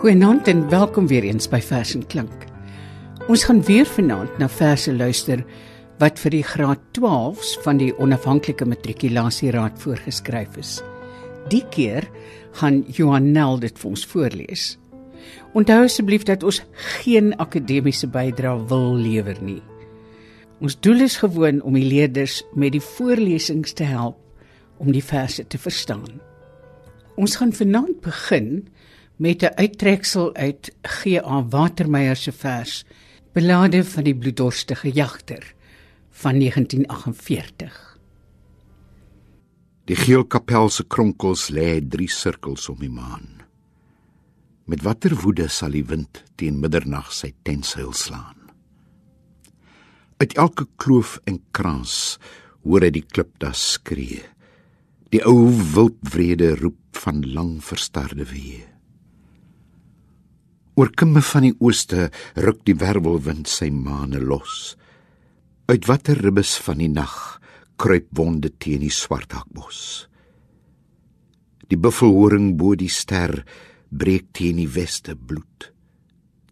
Goeienaand en welkom weer eens by Vers en Klank. Ons gaan weer vanaand na verse luister wat vir die graad 12s van die onafhanklike matrikulasieraad voorgeskryf is. Die keer gaan Johan Nel dit vir ons voorlees. Onthou asseblief dat ons geen akademiese bydrae wil lewer nie. Ons doel is gewoon om die leerders met die voorlesings te help om die verse te verstaan. Ons gaan vanaand begin met 'n uittreksel uit G.A. Watermeyer se vers Belade van die bloeddorstige jagter van 1948. Die geel kapel se kronkels lê drie sirkels om die maan. Met watter woede sal die wind teen middernag sy tenseil slaan? Uit elke kloof en krans hoor hy die klipdas skree. Die ou wildvrede roep van lang verstarde wee. Oor kimme van die ooste ruk die wervelwind sy maane los. Uit watter ribbes van die nag kruip wonde teen die swart hakbos. Die buffelhoring bo die ster breek teen die weste bloed.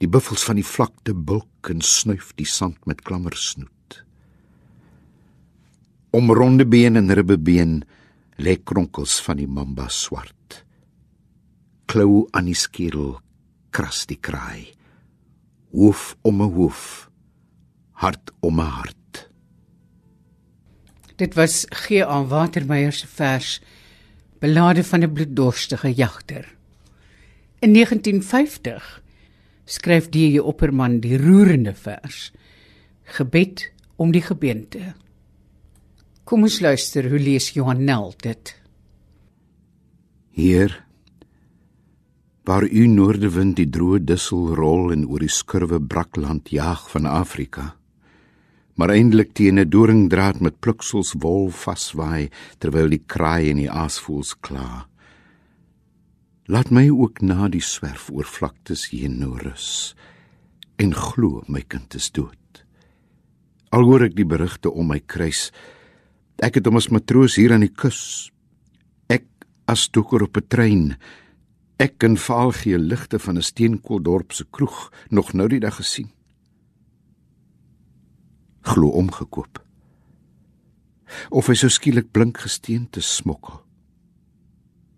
Die buffels van die vlakte bulk en snuif die sand met klammer snoet. Om ronde been en ribbebeen lê kronkels van die mamba swart. Klou aan die skedel kras die kraai. Hoof om 'n hoof, hart om 'n hart. Dit was G.A. Watermeyer se vers Belade van 'n bloeddorstige jagter. In 1950 skryf D.J. Opperman die roerende vers Gebed om die gebeente. Kom ons luister hoe lees Johan Nel dit. Heer waar u noordewind die droë dussel rol en oor die skurwe brakland jaag van Afrika. Maar eindelik teen 'n doringdraad met pluksels wol vaswaai terwyl die kraai en die aasvoëls kla. Laat my ook na die swerf oor vlaktes heen nou rus en glo my kind is dood. Al hoor ek die berigte om my kruis ek het hom as matroos hier aan die kus ek as toeker op 'n trein Ek en vaalgee ligte van 'n steenkooldorp se kroeg nog nou die dag gesien. Glo omgekoop. Of hy so skielik blink gesteente smokkel.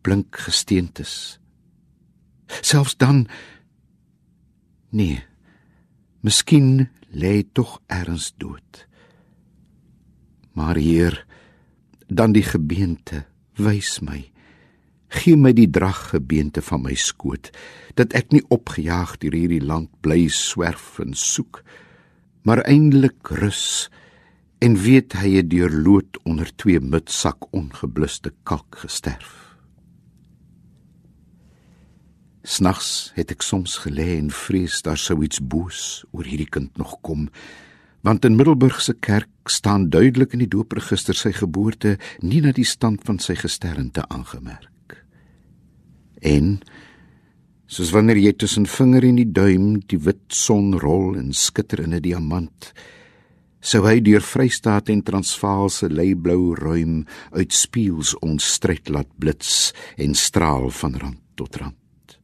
Blink gesteentes. Selfs dan nee. Miskien lê tog erns dood. Maar hier dan die gebeente wys my Gee my die draggebeente van my skoot dat ek nie opgejaag deur hierdie land bly swerf en soek maar eindelik rus en weet hy het deur lood onder twee mutsak ongebluste kalk gesterf. Snags het ek soms gelê en vrees daar sou iets boos oor hierdie kind nog kom want in Middelburg se kerk staan duidelik in die doopregister sy geboorte nie na die stand van sy gesternte aangemerk En soos wanneer jy tussen vinger en die duim die wit son rol en skitter in 'n diamant, sou hy deur Vrystaat en Transvaal se leiblou ruim uit spieëls ons stryd laat blits en straal van rand tot rand.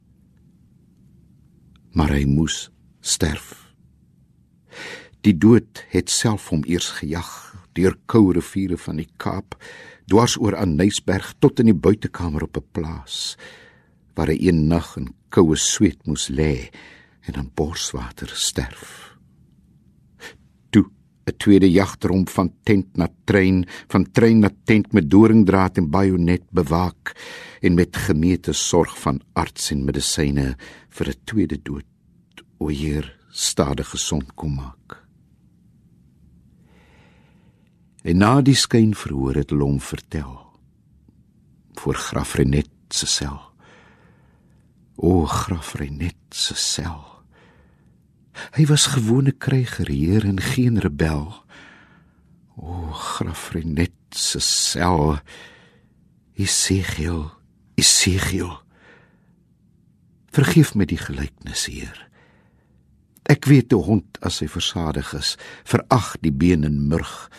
Maar hy moes sterf. Die dood het self hom eers gejag deur koue riviere van die Kaap dwars oor aan Nysberg tot in die buitekamer op 'n plaas waar hy een nag in koue sweet moes lê en aan borswater sterf. Toe 'n tweede jagtromp van tent na trein, van trein na tent met doringdraad en bajonet bewaak en met gemeete sorg van arts en medisyne vir 'n tweede dood o Heer stadig gesond kom maak. En na die skyn verhoor het hom vertel voor graf Renet se sel. O grafrenet se sel. Hy was gewone krygerheer en geen rebel. O grafrenet se sel. Isegiel, Isegiel. Vergeef my die gelykenis, Heer. Ek weet 'n hond as hy versadig is, verag die been en murg,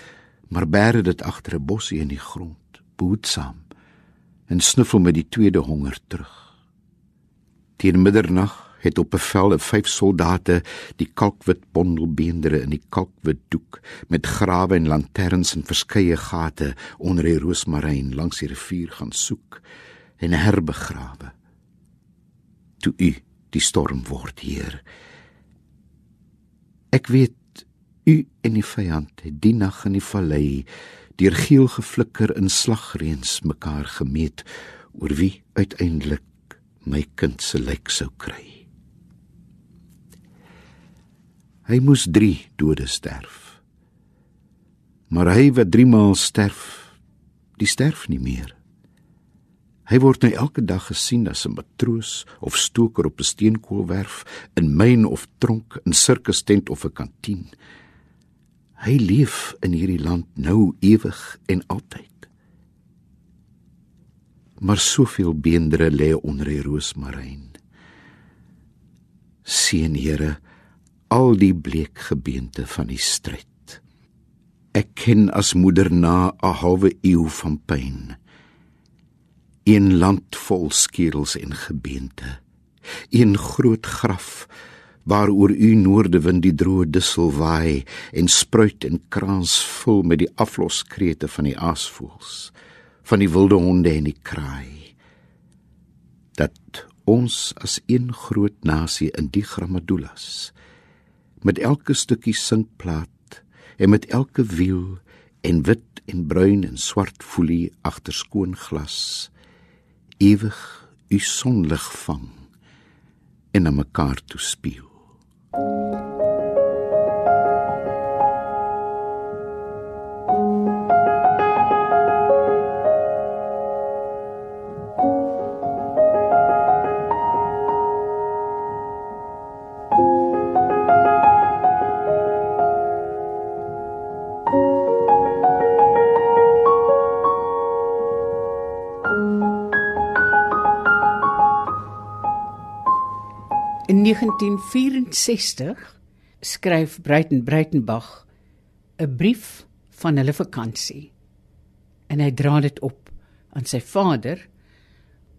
maar bære dit agter 'n bossie in die grond, behoedsaam, en snuffel met die tweede honger terug. Teen middernag het op bevel vyf soldate die kalkwit bondelbeendere in die kalkwit doek met grawe en lanterns in verskeie gate onder die roosmaryn langs die rivier gaan soek en herbegrawe. Toe u die storm word hier. Ek weet u en die vyand het die nag in die vallei deur geel geflikker in slagreens mekaar gemeet oor wie uiteindelik my kind se lijk sou kry. Hy moes 3 dode sterf. Maar hy wat 3 maal sterf, die sterf nie meer. Hy word nou elke dag gesien as 'n matroos of stoker op 'n steenkoolwerf, in myn of tronk, in sirkus tent of 'n kantien. Hy leef in hierdie land nou ewig en altyd. Maar soveel beendere lê onder die roosmaryn. Seën Here al die bleek gebeente van die stryd. Ek ken as moeder na 'n halwe eeu van pyn. Een land vol skerels en gebeente. Een groot graf waaroor u noordewind die droë dussel waai en spruit en kraans vul met die afloskrete van die aasvoëls, van die wilde honde en die kraai. Dat ons as een groot nasie in die gramadulas met elke stukkie sinkplaat en met elke wiel en wit en bruin en swart folie agter skoon glas ewig u sonlig vang en na mekaar toe 1964 skryf Breiten Breitenbach 'n brief van hulle vakansie. En hy dra dit op aan sy vader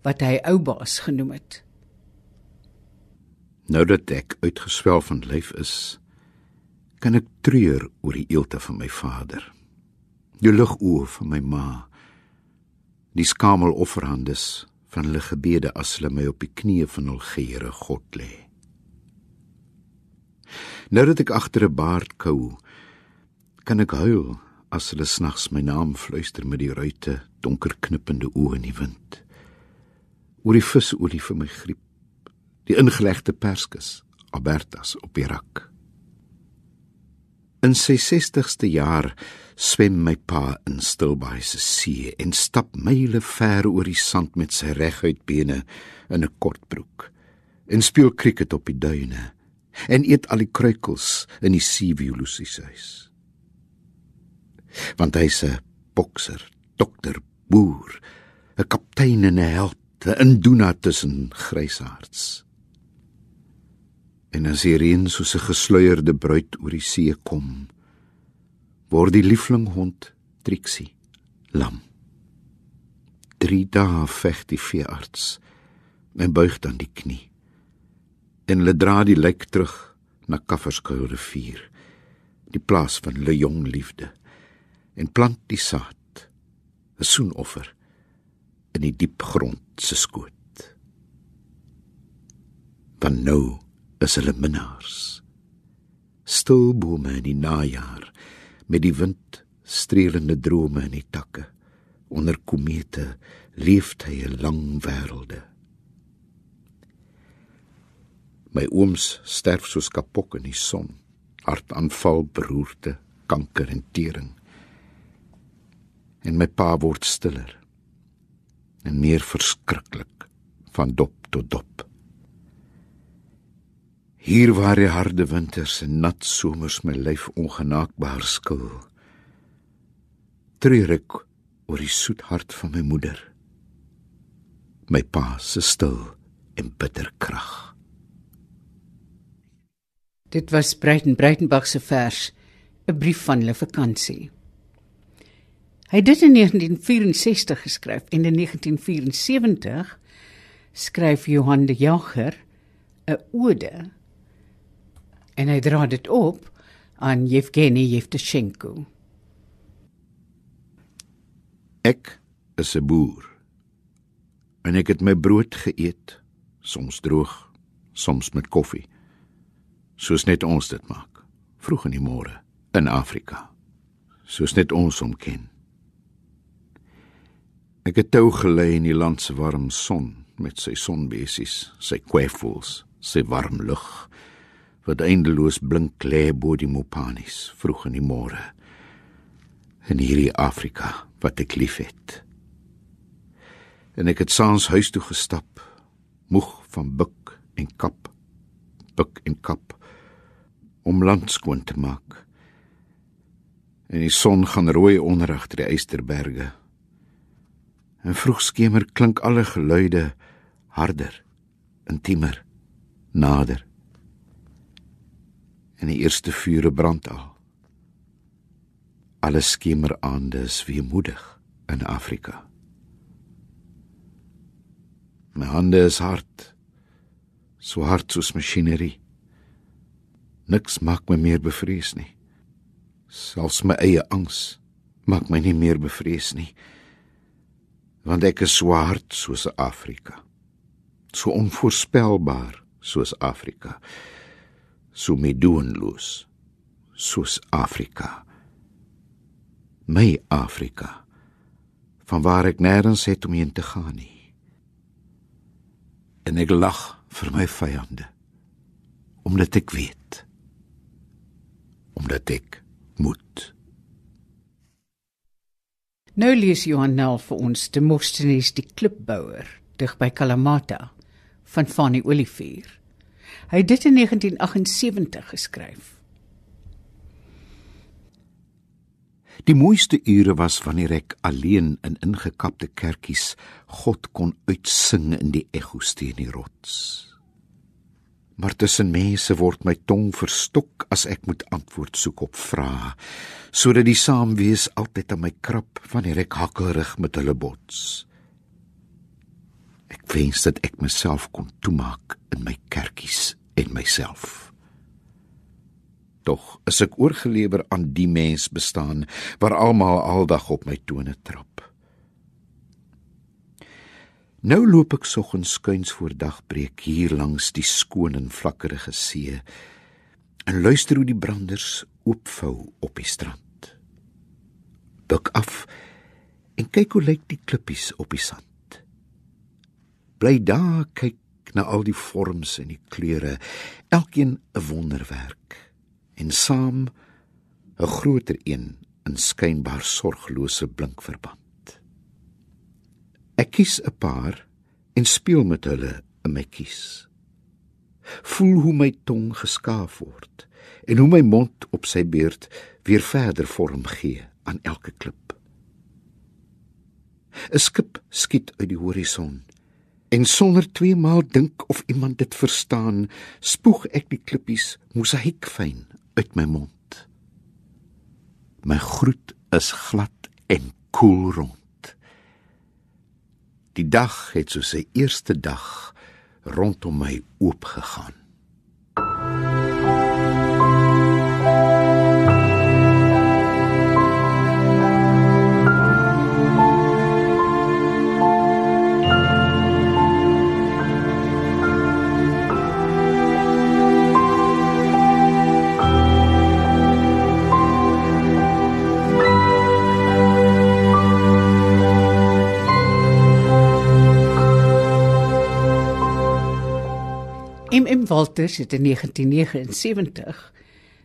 wat hy oubaas genoem het. Nou dat ek uitgeswel van lyf is, kan ek treur oor die eelte van my vader. Die ligoë van my ma. Die skamel offerhandes van hulle gebede as hulle my op die knieë van hul Here God lê. Nou dat ek agter 'n baard kou, kan ek huil as hulle snags my naam fluister met die ruite donker knippende oë in die wind. Oor die visolie vir my griep, die ingelegde perskus, Albertas op die rak. In sy 60ste jaar swem my pa in Stilbaai se see en stap myle ver oor die sand met sy reguit bene in 'n kort broek en speel krieket op die duine en eet al die kruikels in die seeviolusie se huis. Want hy's 'n bokser, dokter, boer, 'n kaptein en 'n held, 'n indoena tussen grysaards. En as die reën soos 'n gesluierde bruid oor die see kom, word die lieflinghond Trixie lam. 3 dae veg die veearts en buig dan die knie. En hulle dra die lijk terug na Kafferskuil rivier, die plaas van hulle jong liefde, en plant die saad, 'n soenoffer in die diep grond se skoot. Dan nou is hulle minnaars. Stil bome in die najaar met die wind streelende drome in die takke. Onder komete leef hy 'n lang wêrelde. My ooms sterf soos kapok in die son, hartaanval, beroerte, kanker en tering. En my pa word stiller en meer verskriklik van dop tot dop. Hier waar die harde winters en nat somers my lyf ongenaakbaar skil. Treur ek oor die soet hart van my moeder. My pa se stil en bitter krag. Dit was Breiten Breitenbach se vers, 'n brief van hulle vakansie. Hy het dit in 1964 geskryf en in 1974 skryf Johan de Jager 'n ode en hy dra dit op aan Yevgeny Yevtushenko. Ek is 'n boer. En ek het my brood geëet, soms droog, soms met koffie. Soos net ons dit maak, vroeg in die môre in Afrika. Soos net ons hom ken. Ek het toe gelê in die land se warm son met sy sonbesies, sy kwefvoels, sy warm lug wat eindeloos blink lê bo die Mopanis vroeg in die môre in hierdie Afrika wat ek liefhet. En ek het saans huis toe gestap, moeg van buk en kap, buk en kap om land skoon te maak. En die son gaan rooi onder agter die eysterberge. En vroeg skemer klink alle geluide harder, intiemer, nader. En die eerste vure brand al. Alle skemeraande is weemoedig in Afrika. My hande is hard. So hard soos masjinerie. Niks maak my meer bevrees nie. Selfs my eie angs maak my nie meer bevrees nie. Want ek is so hard soos Afrika. So onvoorspelbaar soos Afrika. So medoenloos soos Afrika my Afrika van waar ek nêrens het om heen te gaan nie en ek lag vir my vyande omdat ek weet omdat ek moet. Nou lees Johan Nel vir ons te Mostenies die klipbouer dig by Kalamata van Fanny Olivier. Hy het dit in 1978 geskryf. Die mooiste ure was wanneer ek alleen in ingekapte kerkies God kon uitsing in die ekko's teen die rots. Maar tussen mense word my tong verstok as ek moet antwoord soek op vrae, sodat die saamwees altyd aan my krap wanneer ek hakkerig met hulle bots. Ek wens dat ek myself kon toemaak in my kerkies en myself. Tog is ek oorgelewer aan die mens bestaan waar almal aldag op my tone trap. Nou loop ek soggens skuins voor dagbreek hier langs die skoon en vlakkerige see en luister hoe die branders oopvou op die strand. Duk af en kyk hoe lyk die klippies op die sand. Bly daar kyk na al die vorms en die kleure, elkeen 'n wonderwerk en saam 'n groter een in skynbaar sorglose blink verband. Ek kies 'n paar en speel met hulle in my kies. Voel hoe my tong geskaaf word en hoe my mond op sy beurt weer verder vorm gee aan elke klip. 'n Skip skiet uit die horison en sonder twee maal dink of iemand dit verstaan, spoeg ek die klippies mosaïekfyn uit my mond. My groet is glad en koel rond. Die dag het soos sy eerste dag rondom my oopgegaan. MM Walters het in 1979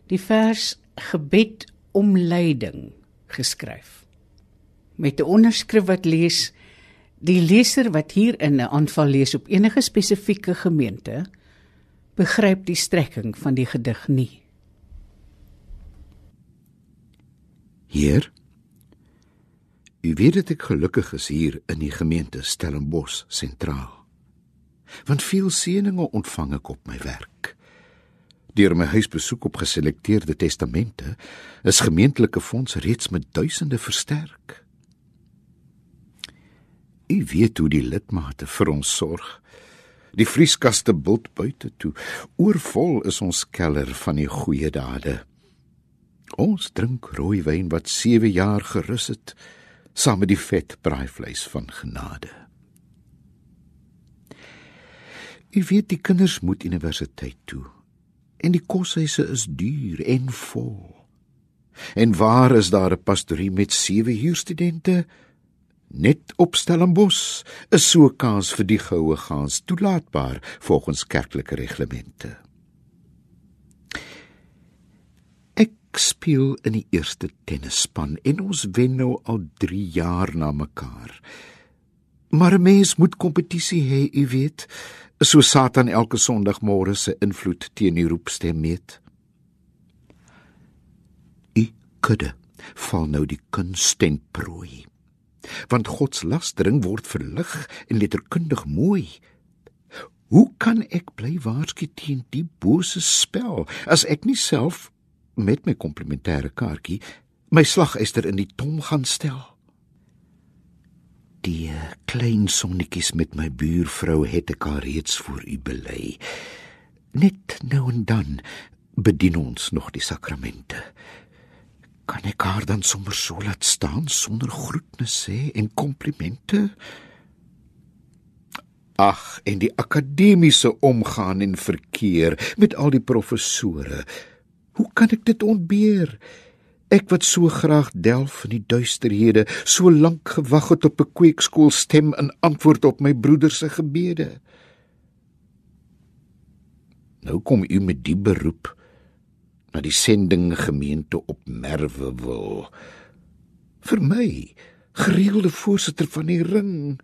die vers Gebed om lyding geskryf. Met 'n onderskrif wat lees: Die leser wat hierin 'n aanval lees op enige spesifieke gemeente, begryp die strekking van die gedig nie. Hier U weet dat ek gelukkig is hier in die gemeente Stellenbosch sentraal want veel seëninge ontvang ek op my werk. Deur my huisbesoek op geselekteerde testamente is gemeentelike fondse reeds met duisende versterk. U weet hoe die lidmate vir ons sorg. Die vrieskaste bult buite toe. Oorvol is ons keller van die goeie dade. Ons drink rooi wyn wat 7 jaar gerus het, saam met die vet braaivleis van genade. U weet die kinders moet universiteit toe en die koshuise is duur en vol. En waar is daar 'n pastorie met 7 huurstudente? Net op Stellenbos is so kans vir die goue gaans toelaatbaar volgens kerklike reglemente. Ek speel in die eerste tennisspan en ons wen nou al 3 jaar na mekaar. Maar 'n mens moet kompetisie hê, u weet, so Satan elke Sondagmôre se invloed teen die roepstem meet. U kudde val nou die kunst en prooi want God se lastering word verlig en letterkundig mooi. Hoe kan ek bly waarsku teen die bose spel as ek nie self met my komplementêre kaartjie my slagyster in die tom gaan stel? Die klein sonnetjies met my buurvrou het ek al reeds voor u bely. Net nou en dan bedien ons nog die sakramente. Kan ek haar dan sommer so laat staan sonder groetnis sê en komplimente? Ag, en die akademiese omgaan en verkeer met al die professore. Hoe kan ek dit ontbeer? Ek wat so graag delf in die duisterhede, so lank gewag het op 'n kweekskool stem in antwoord op my broeder se gebede. Nou kom u met die beroep na die sending gemeente op Merwe wil. Vir my, gereelde voorsitter van die ring.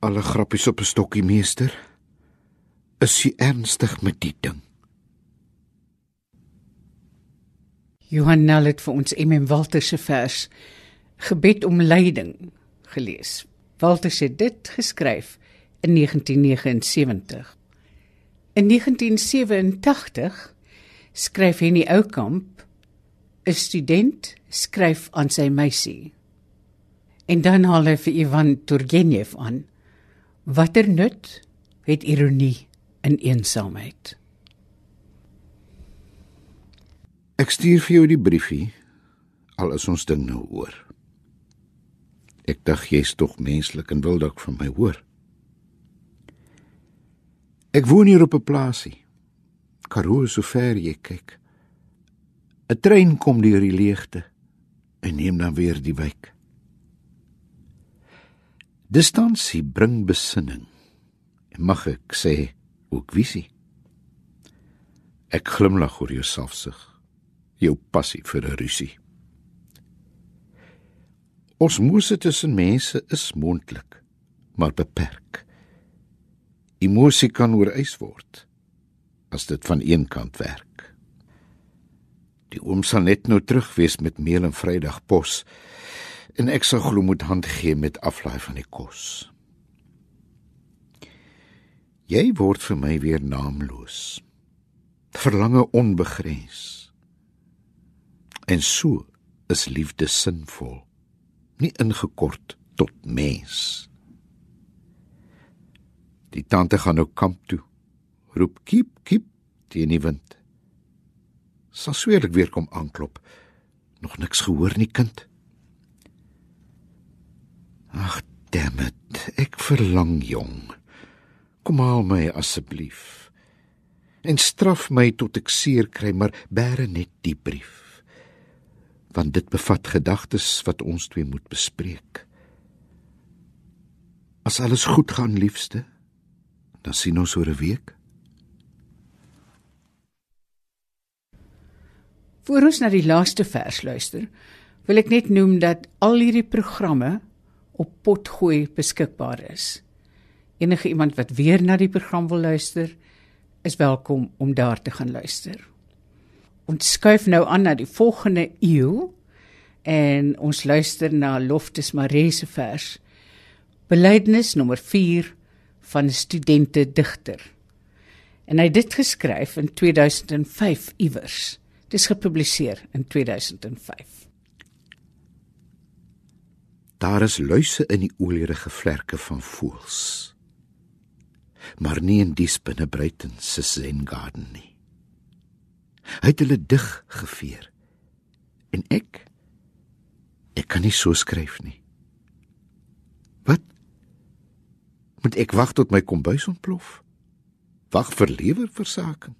Alle grappies op 'n stokkie meester. Is jy ernstig met die ding? Johan Nel het vir ons MM Walter se vers Gebed om leiding gelees. Walter het dit geskryf in 1979. In 1987 skryf Henny Oukamp 'n student skryf aan sy meisie. En dan haal hy vir Ivan Turgenev aan. Watter nut het ironie in eensaamheid? Ek stuur vir jou die briefie al is ons ding nou oor. Ek dink jy's tog menslik en wil dalk van my hoor. Ek woon hier op 'n plaasie. Karoo so ver jy kyk. 'n Trein kom deur die leegte en neem dan weer die wyk. Distansie bring besinning. En mag ek sê ook visie. Ek glimlag oor jou selfsug, jou passie vir 'n rusie. Ons moeite tussen mense is mondelik, maar beperk. Emosie kan oorwys word as dit van een kant werk. Die oom sal net nou terug wees met meel en Vrydag pos en ek sal glo moet hand gee met aflaai van die kos. Jy word vir my weer naamloos. Verlange onbegrens. En so is liefde sinvol, nie ingekort tot mens. Die tante gaan nou kamp toe roep kiep kiep teen die wind. Sal sweerlik weer kom aanklop. Nog niks gehoor nie, kind. Ag, dammit, ek verlang jong. Kom haal my asseblief. En straf my tot ek seer kry, maar bære net die brief. Want dit bevat gedagtes wat ons twee moet bespreek. As alles goed gaan, liefste, dan sien ons oor 'n week. Voor ons na die laaste vers luister, wil ek net noem dat al hierdie programme op Potgooi beskikbaar is. Enige iemand wat weer na die program wil luister, is welkom om daar te gaan luister. Ons skuif nou aan na die volgende eeu en ons luister na Loftus Maree se vers. Belydenis nommer 4 van 'n studente digter. En hy het dit geskryf in 2005 iewers. Dis gepubliseer in 2005. Daar is luise in die olierige vlerke van voels. maar nie in die spinne Bruiten se Zen Garden nie. Hy het hulle dig geveer. En ek ek kan nie so skryf nie. Wat? Moet ek wag tot my kombuis ontplof? Wag vir lewerversaking?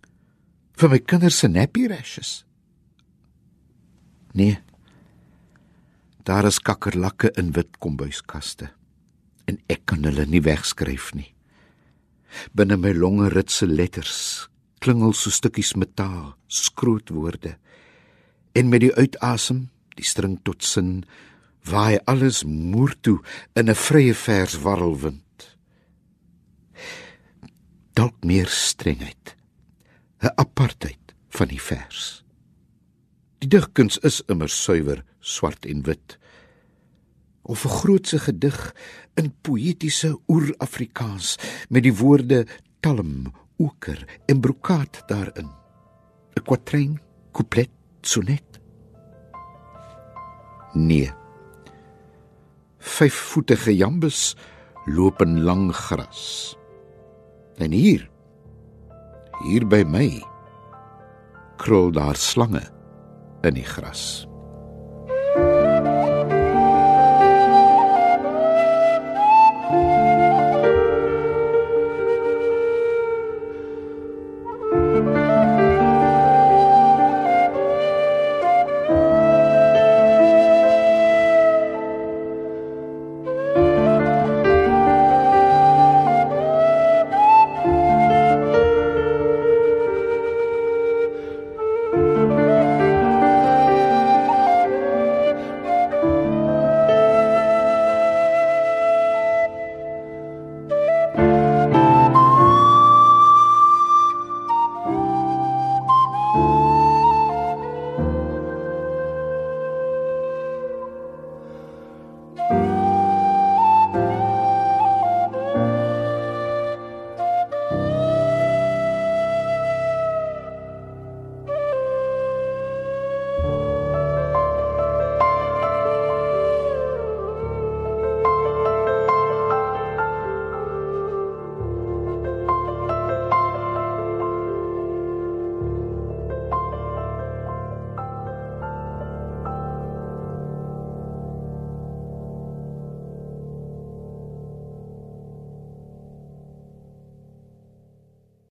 Vir my kinders se nappy rashes? Nee. Daar is kakkerlakke in wit kombuiskaste en ek kan hulle nie wegskryf nie. Binne my longe ritse letters klingel so stukkies metaal, skrootwoorde. En met die uitasem, die string tot sin, waai alles moer toe in 'n vrye vers warrelwind. Dalk meer strengheid, 'n apartheid van die vers. Die digkuns is immer suiwer swart en wit. Of 'n grootse gedig in poëtiese oer-Afrikaans met die woorde talm oker en brokaat daarin. 'n Quatrain, couplet, sonnet. Nee. Vyfvoetige jambes loop in lang gras. En hier hier by my krul daar slange in die gras.